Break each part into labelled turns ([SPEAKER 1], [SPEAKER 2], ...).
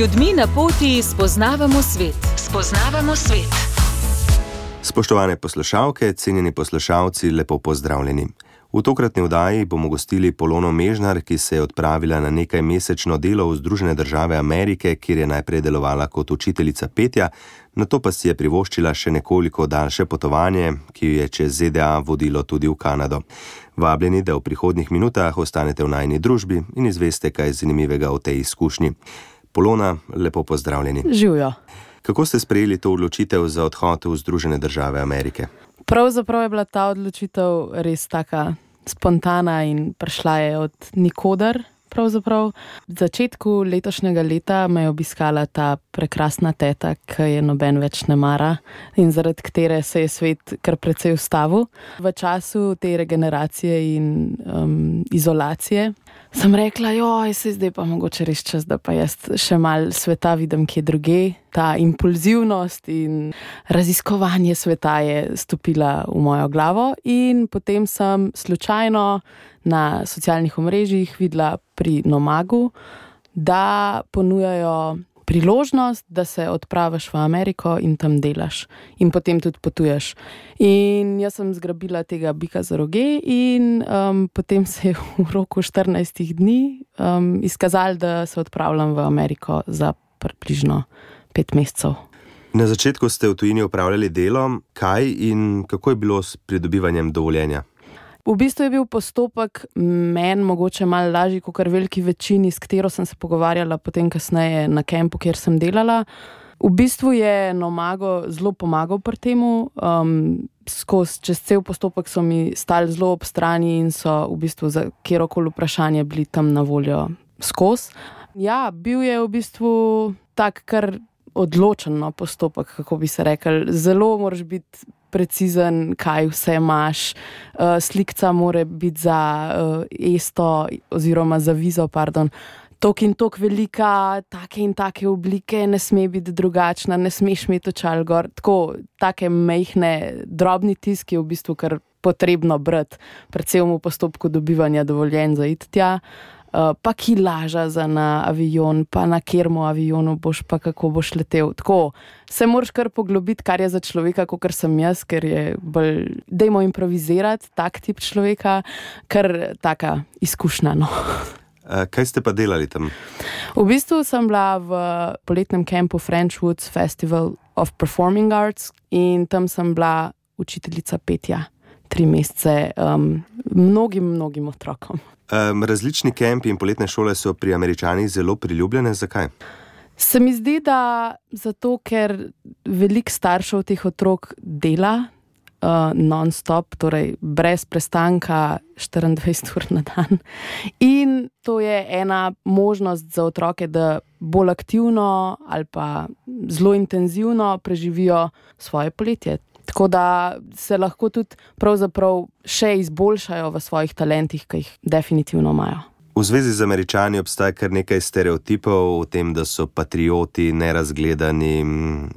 [SPEAKER 1] ljudmi na poti spoznavamo svet. Spoznavamo svet.
[SPEAKER 2] Spoštovane poslušalke, cenjeni poslušalci, lepo pozdravljeni. V tokratni vdaji bomo gostili Polono Mežnar, ki se je odpravila na nekaj mesečno delo v Združene države Amerike, kjer je najprej delovala kot učiteljica petja, na to pa si je privoščila še nekoliko daljše potovanje, ki jo je čez ZDA vodilo tudi v Kanado. Vabljeni, da v prihodnih minutah ostanete v najni družbi in izveste kaj zanimivega o tej izkušnji. Polona, lepo pozdravljeni.
[SPEAKER 3] Živijo.
[SPEAKER 2] Kako ste sprejeli to odločitev za odhod v Združene države Amerike?
[SPEAKER 3] Pravzaprav je bila ta odločitev res tako spontana in prišla je od nikoder. Pravzaprav. V začetku letošnjega leta me je obiskala ta prekrasna teta, ki je noben več ne mara in zaradi katere se je svet kar precej ustavil. V času te regeneracije in um, izolacije sem rekla, joj, se zdaj pa mogoče res čas, da pa jaz še mal sveta vidim, kje druge. Ta impulzivnost in raziskovanje sveta je stopila v mojo glavo, in potem sem slučajno na socialnih omrežjih videla pri Nomagu, da ponujajo priložnost, da se odpraviš v Ameriko in tam delaš, in potem tudi potuješ. In jaz sem zgrabila tega bika za roge, in um, potem se je v roku 14 dni um, izkazalo, da se odpravljam v Ameriko za približno pet mesecev.
[SPEAKER 2] Na začetku ste v tujini upravljali delo, kaj in kako je bilo s pridobivanjem dovoljenja?
[SPEAKER 3] V bistvu je bil postopek meni mogoče malo lažji, kot veliki večini, s katero sem se pogovarjala potem kasneje na kampu, kjer sem delala. V bistvu je Nomago zelo pomagal pri tem, um, skozi čez cel postopek so mi stali zelo ob strani in so v bistvu za kjerkoli vprašanje bili tam na voljo skozi. Ja, bil je v bistvu tak, kar odločen no, postopek, kako bi se rekel. Zelo moraš biti precizen, kaj vse imaš. Uh, slikca mora biti za uh, esto, oziroma za vizo, pardon. Tok in tok velika, take in take oblike, ne sme biti drugačna, ne smeš imeti očal gor. Tako, take mehne, drobni tiski je v bistvu kar potrebno brati, predvsem v postopku dobivanja dovoljenja za it tja. Uh, Eh, pa ki laža za na avion, pa na kjermo avionu boš, pa kako boš letel. Tako se moraš kar poglobiti, kar je za človeka, kot sem jaz, ker je bolj, dajmo improvizirati tak tip človeka, kar taka izkušnja. No.
[SPEAKER 2] Eh, kaj ste pa delali tam?
[SPEAKER 3] V bistvu sem bila v poletnem kampu French Woods Festival of Performing Arts in tam sem bila učiteljica petja tri mesece um, mnogim, mnogim otrokom.
[SPEAKER 2] Um, različni kampi in poletne šole so pri američanih zelo priljubljene. Zakaj?
[SPEAKER 3] Se mi zdi, da zato, ker veliko staršev teh otrok dela uh, non-stop, torej brez prestanka 24 ur na dan. In to je ena možnost za otroke, da bolj aktivno ali pa zelo intenzivno preživijo svoje poletje. Tako da se lahko tudi še izboljšajo v svojih talentih, ki jih definitivno imajo.
[SPEAKER 2] V zvezi z američani obstaja kar nekaj stereotipov o tem, da so patrioti nerazgledani,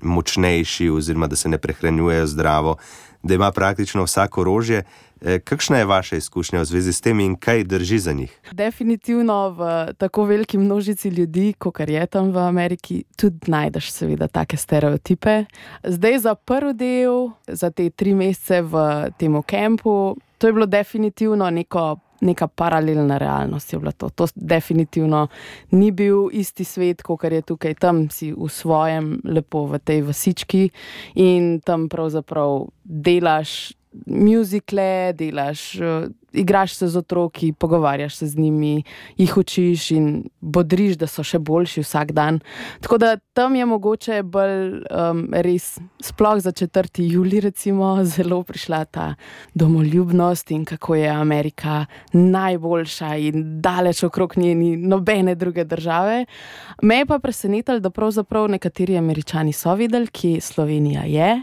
[SPEAKER 2] močnejši, oziroma da se ne prehranjujejo zdravo, da ima praktično vsako orožje. E, kakšna je vaša izkušnja v zvezi s tem in kaj drži za njih?
[SPEAKER 3] Definitivno v tako veliki množici ljudi, kot je tam v Ameriki, tudi najdeš, seveda, take stereotipe. Zdaj za prvi del, za te tri mesece v tem kampu, to je bilo definitivno neko. Neka paralelna realnost je bila to. To definitivno ni bil isti svet, kot je tukaj. Tam si v svojem, lepo v tej vasički in tam pravzaprav delaš muzikle, delaš, uh, igraš se z otroki, pogovarjaš se z njimi, jih učiš in bodriš, da so še boljši vsak dan. Tako da tam je mogoče bolj um, res, sploh za 4. juli, recimo, zelo prišla ta domoljubnost in kako je Amerika najboljša in daleč okrog njeni nobene druge države. Me je pa presenetilo, da pravzaprav nekateri američani so videli, kje Slovenija je.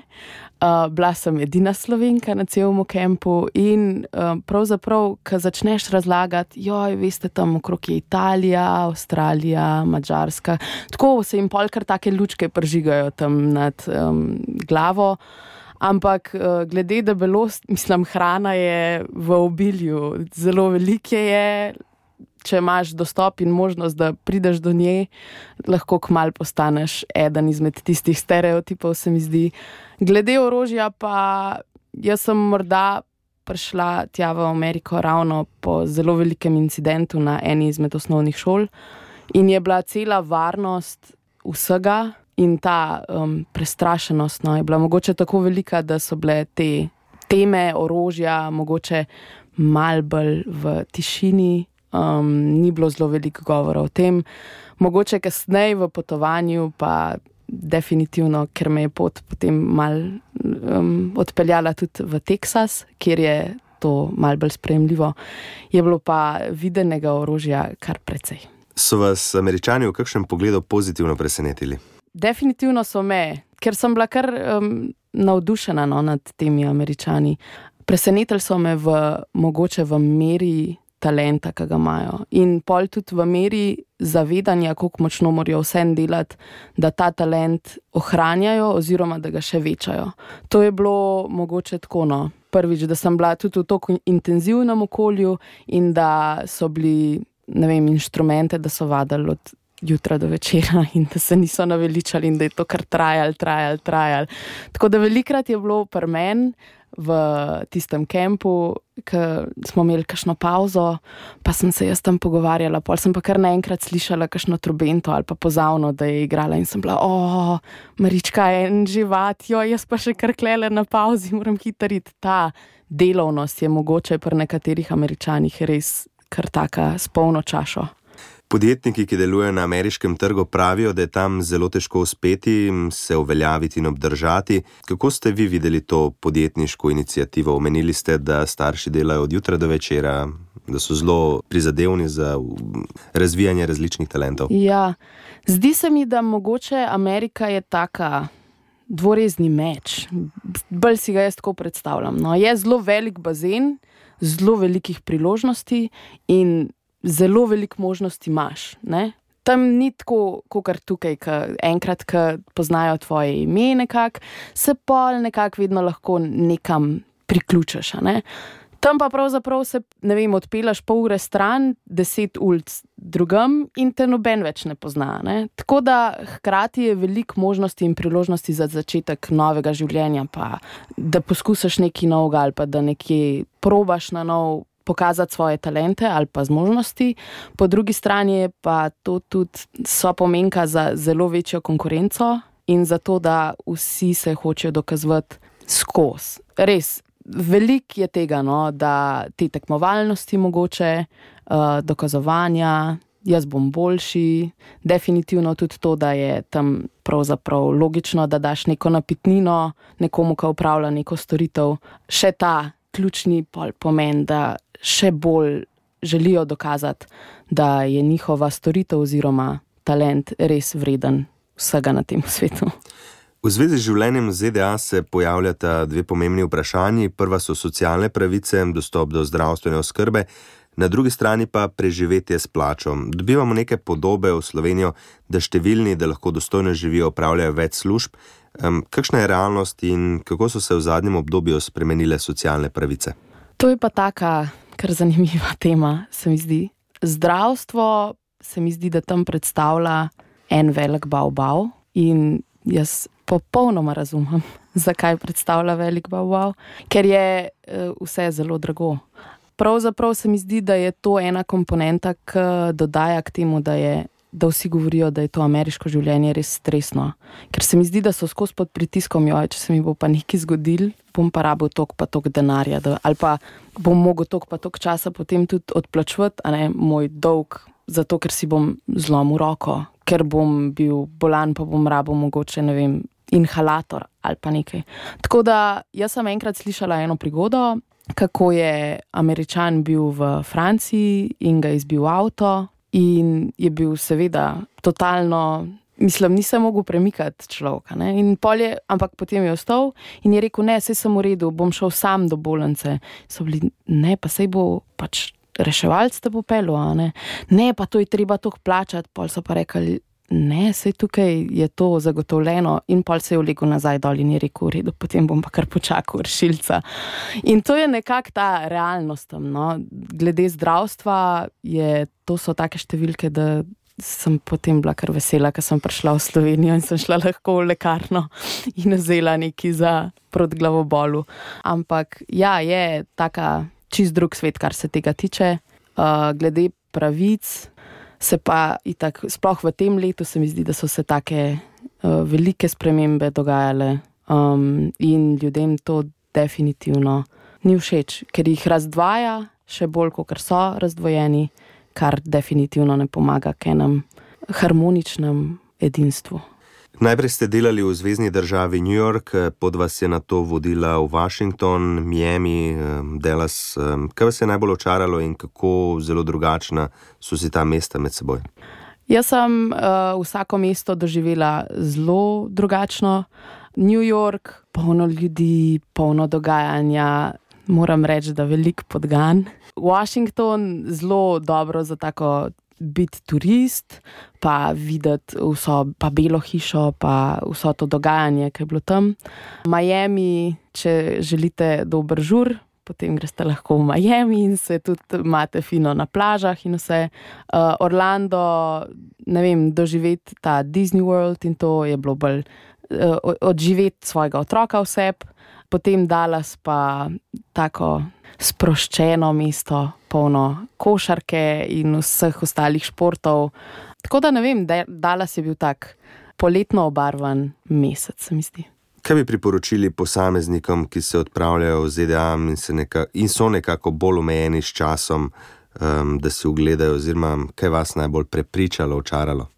[SPEAKER 3] Uh, bila sem edina slovenka na celem kampu in uh, pravzaprav, ko začneš razlagati, joj, veste, tam okrog je Italija, Avstralija, Mačarska, tako se jim polkar take lučke pržigajo tam nad um, glavo. Ampak uh, glede debelosti, mislim, hrana je v obilju, zelo velike je, če imaš dostop in možnost, da prideš do nje, lahko kmal postaneš eden izmed tistih stereotipov, se mi zdi. Glede orožja, pa jaz sem morda prišla tja v Ameriko ravno po zelo velikem incidentu na eni izmed osnovnih šol in je bila cela varnost vsega. In ta um, prestrašenost no, je bila mogoče tako velika, da so bile te teme orožja, mogoče malo bolj v tišini, um, ni bilo zelo veliko govora o tem. Mogoče kasneje v potovanju, pa definitivno, ker me je pot potem mal um, odpeljala tudi v Teksas, kjer je to mal bolj sprejemljivo, je bilo pa videnega orožja kar precej.
[SPEAKER 2] So vas američani v kakšnem pogledu pozitivno presenetili?
[SPEAKER 3] Definitivno so me, ker sem bila kar um, navdušena no, nad temi američani. Presenetili so me v mogoče v meri talenta, ki ga imajo. In pol tudi v meri zavedanja, kako močno morajo vsem delati, da ta talent ohranjajo oziroma da ga še večajo. To je bilo mogoče tako. No. Prvič, da sem bila tudi v tako intenzivnem okolju in da so bili, vem, inštrumente, da so vadili od jutra do večera in da se niso naveličali in da je to kar trajalo, trajalo, trajalo. Tako da velikrat je bilo pri meni v tistem kampu, ki smo imeli kakšno pauzo, pa sem se jaz tam pogovarjala, pol sem pa kar naenkrat slišala kakšno trubento ali pa pozavno, da je igrala in sem bila, o, Marička je en živat, jo, jaz pa še kar klele na pauzi, moram hitriti. Ta delovnost je mogoče pri nekaterih američanih res kar taka s polno čašo.
[SPEAKER 2] Podjetniki, ki delujejo na ameriškem trgu, pravijo, da je tam zelo težko uspeti, se uveljaviti in obdržati. Kako ste vi videli to podjetniško inicijativo? Omenili ste, da starši delajo od jutra do večera, da so zelo prizadevni za razvijanje različnih talentov.
[SPEAKER 3] Ja, zdi se mi, da mogoče Amerika je taka. Dvorezni meč, bolj si ga jaz tako predstavljam. No, je zelo velik bazen, zelo velikih priložnosti, in zelo veliko možnosti imaš. Ne? Tam ni tako, kot kar tukaj, ki enkrat, ki poznajo tvoje ime, nekako, se pa nekako vedno lahko nekam priključiš. Ne? Tam pa pravzaprav se, ne vem, odpelaš pol ure stran, deset ulic drugam in te noben več ne pozna. Ne? Tako da hkrati je veliko možnosti in priložnosti za začetek novega življenja, pa da poskusiš nekaj novega ali pa da nekje probaš na nov pokazati svoje talente ali pa zmožnosti, po drugi strani pa to tudi so pomenka za zelo večjo konkurenco in za to, da vsi se hočejo dokazovati skozi. Res, veliko je tega, no, da te tekmovalnosti mogoče, uh, dokazovanja. Jaz bom boljši, definitivno tudi to, da je tam pravzaprav logično, da daš neko napitnino nekomu, ki upravlja neko storitev. Še ta ključni pomen, da še bolj želijo dokazati, da je njihova storitev oziroma talent res vreden vsega na tem svetu.
[SPEAKER 2] V zvezi z življenjem ZDA se pojavljata dve pomembni vprašanji. Prva so socialne pravice, dostop do zdravstvene oskrbe, na drugi strani pa preživetje s plačo. Dobivamo neke podobe v Slovenijo, da številni, da lahko dostojno živijo, opravljajo več služb. Kakšna je realnost in kako so se v zadnjem obdobju spremenile socialne pravice?
[SPEAKER 3] To je pa taka kar zanimiva tema, se mi zdi. Zdravstvo se mi zdi, da tam predstavlja en velik bav-bav in jaz popolnoma razumem, zakaj predstavlja velik bav-bav, ker je uh, vse zelo drago. Pravzaprav se mi zdi, da je to ena komponenta, ki dodaja k temu, da je da vsi govorijo, da je to ameriško življenje res stresno. Ker se mi zdi, da so skozi pod pritiskom, jo, če se mi bo pa nekaj zgodil, bom pa rabil tok pa tok denarja, da, ali pa bom mogel tok pa tok časa potem tudi odplačvati, a ne moj dolg, zato ker si bom zlomil roko, ker bom bil bolan, pa bom rabil mogoče ne vem. Inhalator ali pa nekaj. Tako da jaz sem enkrat slišala eno prigodo, kako je američan bil v Franciji in ga izbil avto, in je bil, seveda, totalno. Mislim, nisem mogel premikati človeka. Je, ampak potem je ostal in je rekel: Ne, se sem v redu, bom šel sam do bolnice. So bili, ne, pa se bo pač reševalc te bo pelo, ne? ne, pa to je treba toh plačati. Pol so pa rekli: ne, sej tukaj je to zagotovljeno, in pol se je vlekel nazaj dol in je rekel, v redu, potem bom pa kar počakal rešilca. In to je nekako ta realnost tam. No. Glede zdravstva, je, to so take številke, da sem potem bila kar vesela, ker sem prišla v Slovenijo in sem šla lahko v lekarno in vzela nekaj za proti glavobolu. Ampak ja, je taka čist drug svet, kar se tega tiče. Uh, glede pravic, se pa itak, sploh v tem letu, se mi zdi, da so se take uh, velike spremembe dogajale um, in ljudem to definitivno ni všeč, ker jih razdvaja, še bolj, kot so razdvojeni, kar definitivno ne pomaga k enem harmoničnem edinstvu.
[SPEAKER 2] Najprej ste delali v zvezdni državi New York, pod vas je na to vodila v Washington, Miami, Dallas. Kaj vas je najbolj očaralo in kako zelo drugačna so si ta mesta med seboj?
[SPEAKER 3] Jaz sem uh, vsako mesto doživela zelo drugačno. New York, polno ljudi, polno dogajanja, moram reči, da velik podgan. Washington, zelo dobro za tako biti turist, pa videti vso pa belo hišo, pa vso to dogajanje, ki je bilo tam. Miami, če želite dober žur. Potem greste lahko v Miami in se tudi imate fino na plažah, in vse. Uh, Orlando, ne vem, doživeti ta Disney World in to je bilo bolj uh, odživeti svojega otroka vse, potem Dallas pa tako sproščeno mesto, polno košarke in vseh ostalih športov. Tako da ne vem, Dallas je bil tak poletno obarvan mesec, se mi zdi.
[SPEAKER 2] Kaj bi priporočili posameznikom, ki se odpravljajo v ZDA in, neka, in so nekako bolj omejeni s časom, um, da si ogledajo, oziroma kaj vas najbolj prepričalo, očaralo?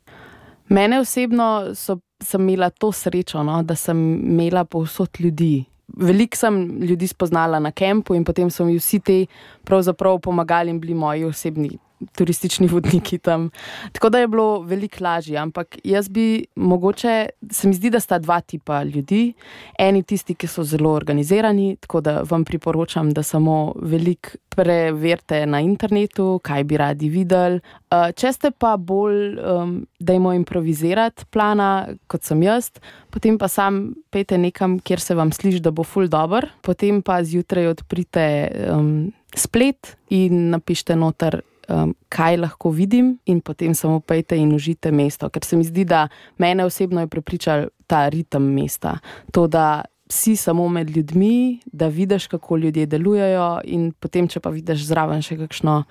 [SPEAKER 3] Mene osebno so, sem imela to srečo, no, da sem imela povsod ljudi, veliko sem ljudi spoznala na kampu in potem so mi vsi ti pravzaprav pomagali in bili moji osebni turistični vodniki tam. Tako da je bilo veliko lažje. Ampak jaz bi mogoče, se mi zdi, da sta dva tipa ljudi. Eni tisti, ki so zelo organizirani, tako da vam priporočam, da samo veliko preverite na internetu, kaj bi radi videli. Uh, če ste pa bolj, um, da jim improvizirate plana, kot sem jaz, potem pa sam pete nekam, kjer se vam sliši, da bo ful dobr, potem pa zjutraj odprite um, splet in napišite noter um, kaj lahko vidim, in potem samo pejte in užite mesto. Ker se mi zdi, da mene osebno je prepričal ta ritem mesta. To, da si samo med ljudmi, da vidiš, kako ljudje delujejo, in potem, če pa vidiš zraven še kakšno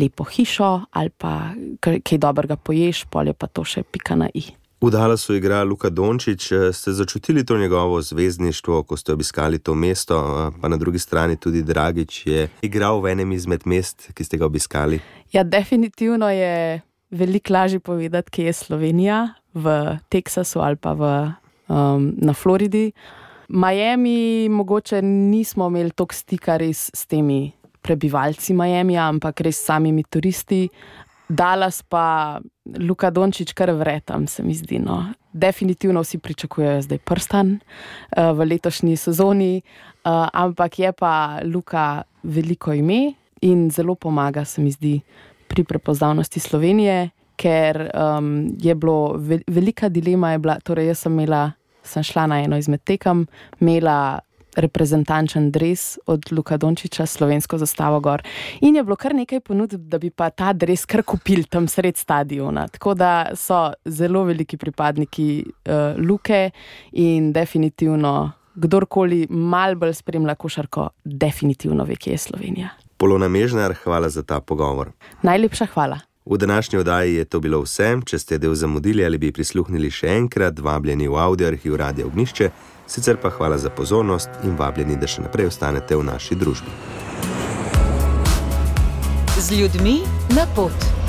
[SPEAKER 3] lepo hišo ali pa kaj dobrega poješ, polje pa to še pika na i.
[SPEAKER 2] V Dallasu igra Luka Dončić. Ste začutili to njegovo zvezdništvo, ko ste obiskali to mesto, pa na drugi strani tudi Dragič je igral v enem izmed mest, ki ste ga obiskali?
[SPEAKER 3] Ja, definitivno je veliko lažje povedati, kje je Slovenija, v Teksasu ali pa v, um, na Floridi. Miami, mogoče nismo imeli toliko stika res s temi prebivalci Miami, ampak res samimi turisti. Dallas pa Luka Dončić kar vretam, se mi zdi. No. Definitivno vsi pričakujejo zdaj prstan uh, v letošnji sezoni, uh, ampak je pa Luka veliko ime in zelo pomaga, se mi zdi, pri prepoznavnosti Slovenije, ker um, je bilo ve velika dilema. Bila, torej, jaz sem, imela, sem šla na eno izmed tekem, imela reprezentančen dres od Luka Dončiča, slovensko zastavo gor. In je bilo kar nekaj ponudb, da bi pa ta dres kar kupili tam sred stadiona. Tako da so zelo veliki pripadniki uh, Luke in definitivno. Kdorkoli mal bolj spremlja košarko, definitivno ve, kje je Slovenija.
[SPEAKER 2] Polona Mežnar, hvala za ta pogovor.
[SPEAKER 3] Najlepša hvala.
[SPEAKER 2] V današnji oddaji je to bilo vse. Če ste del zamudili ali bi prisluhnili še enkrat, vabljeni v audio arhiv Radio Ognišče, sicer pa hvala za pozornost in vabljeni, da še naprej ostanete v naši družbi.
[SPEAKER 1] Z ljudmi na pot.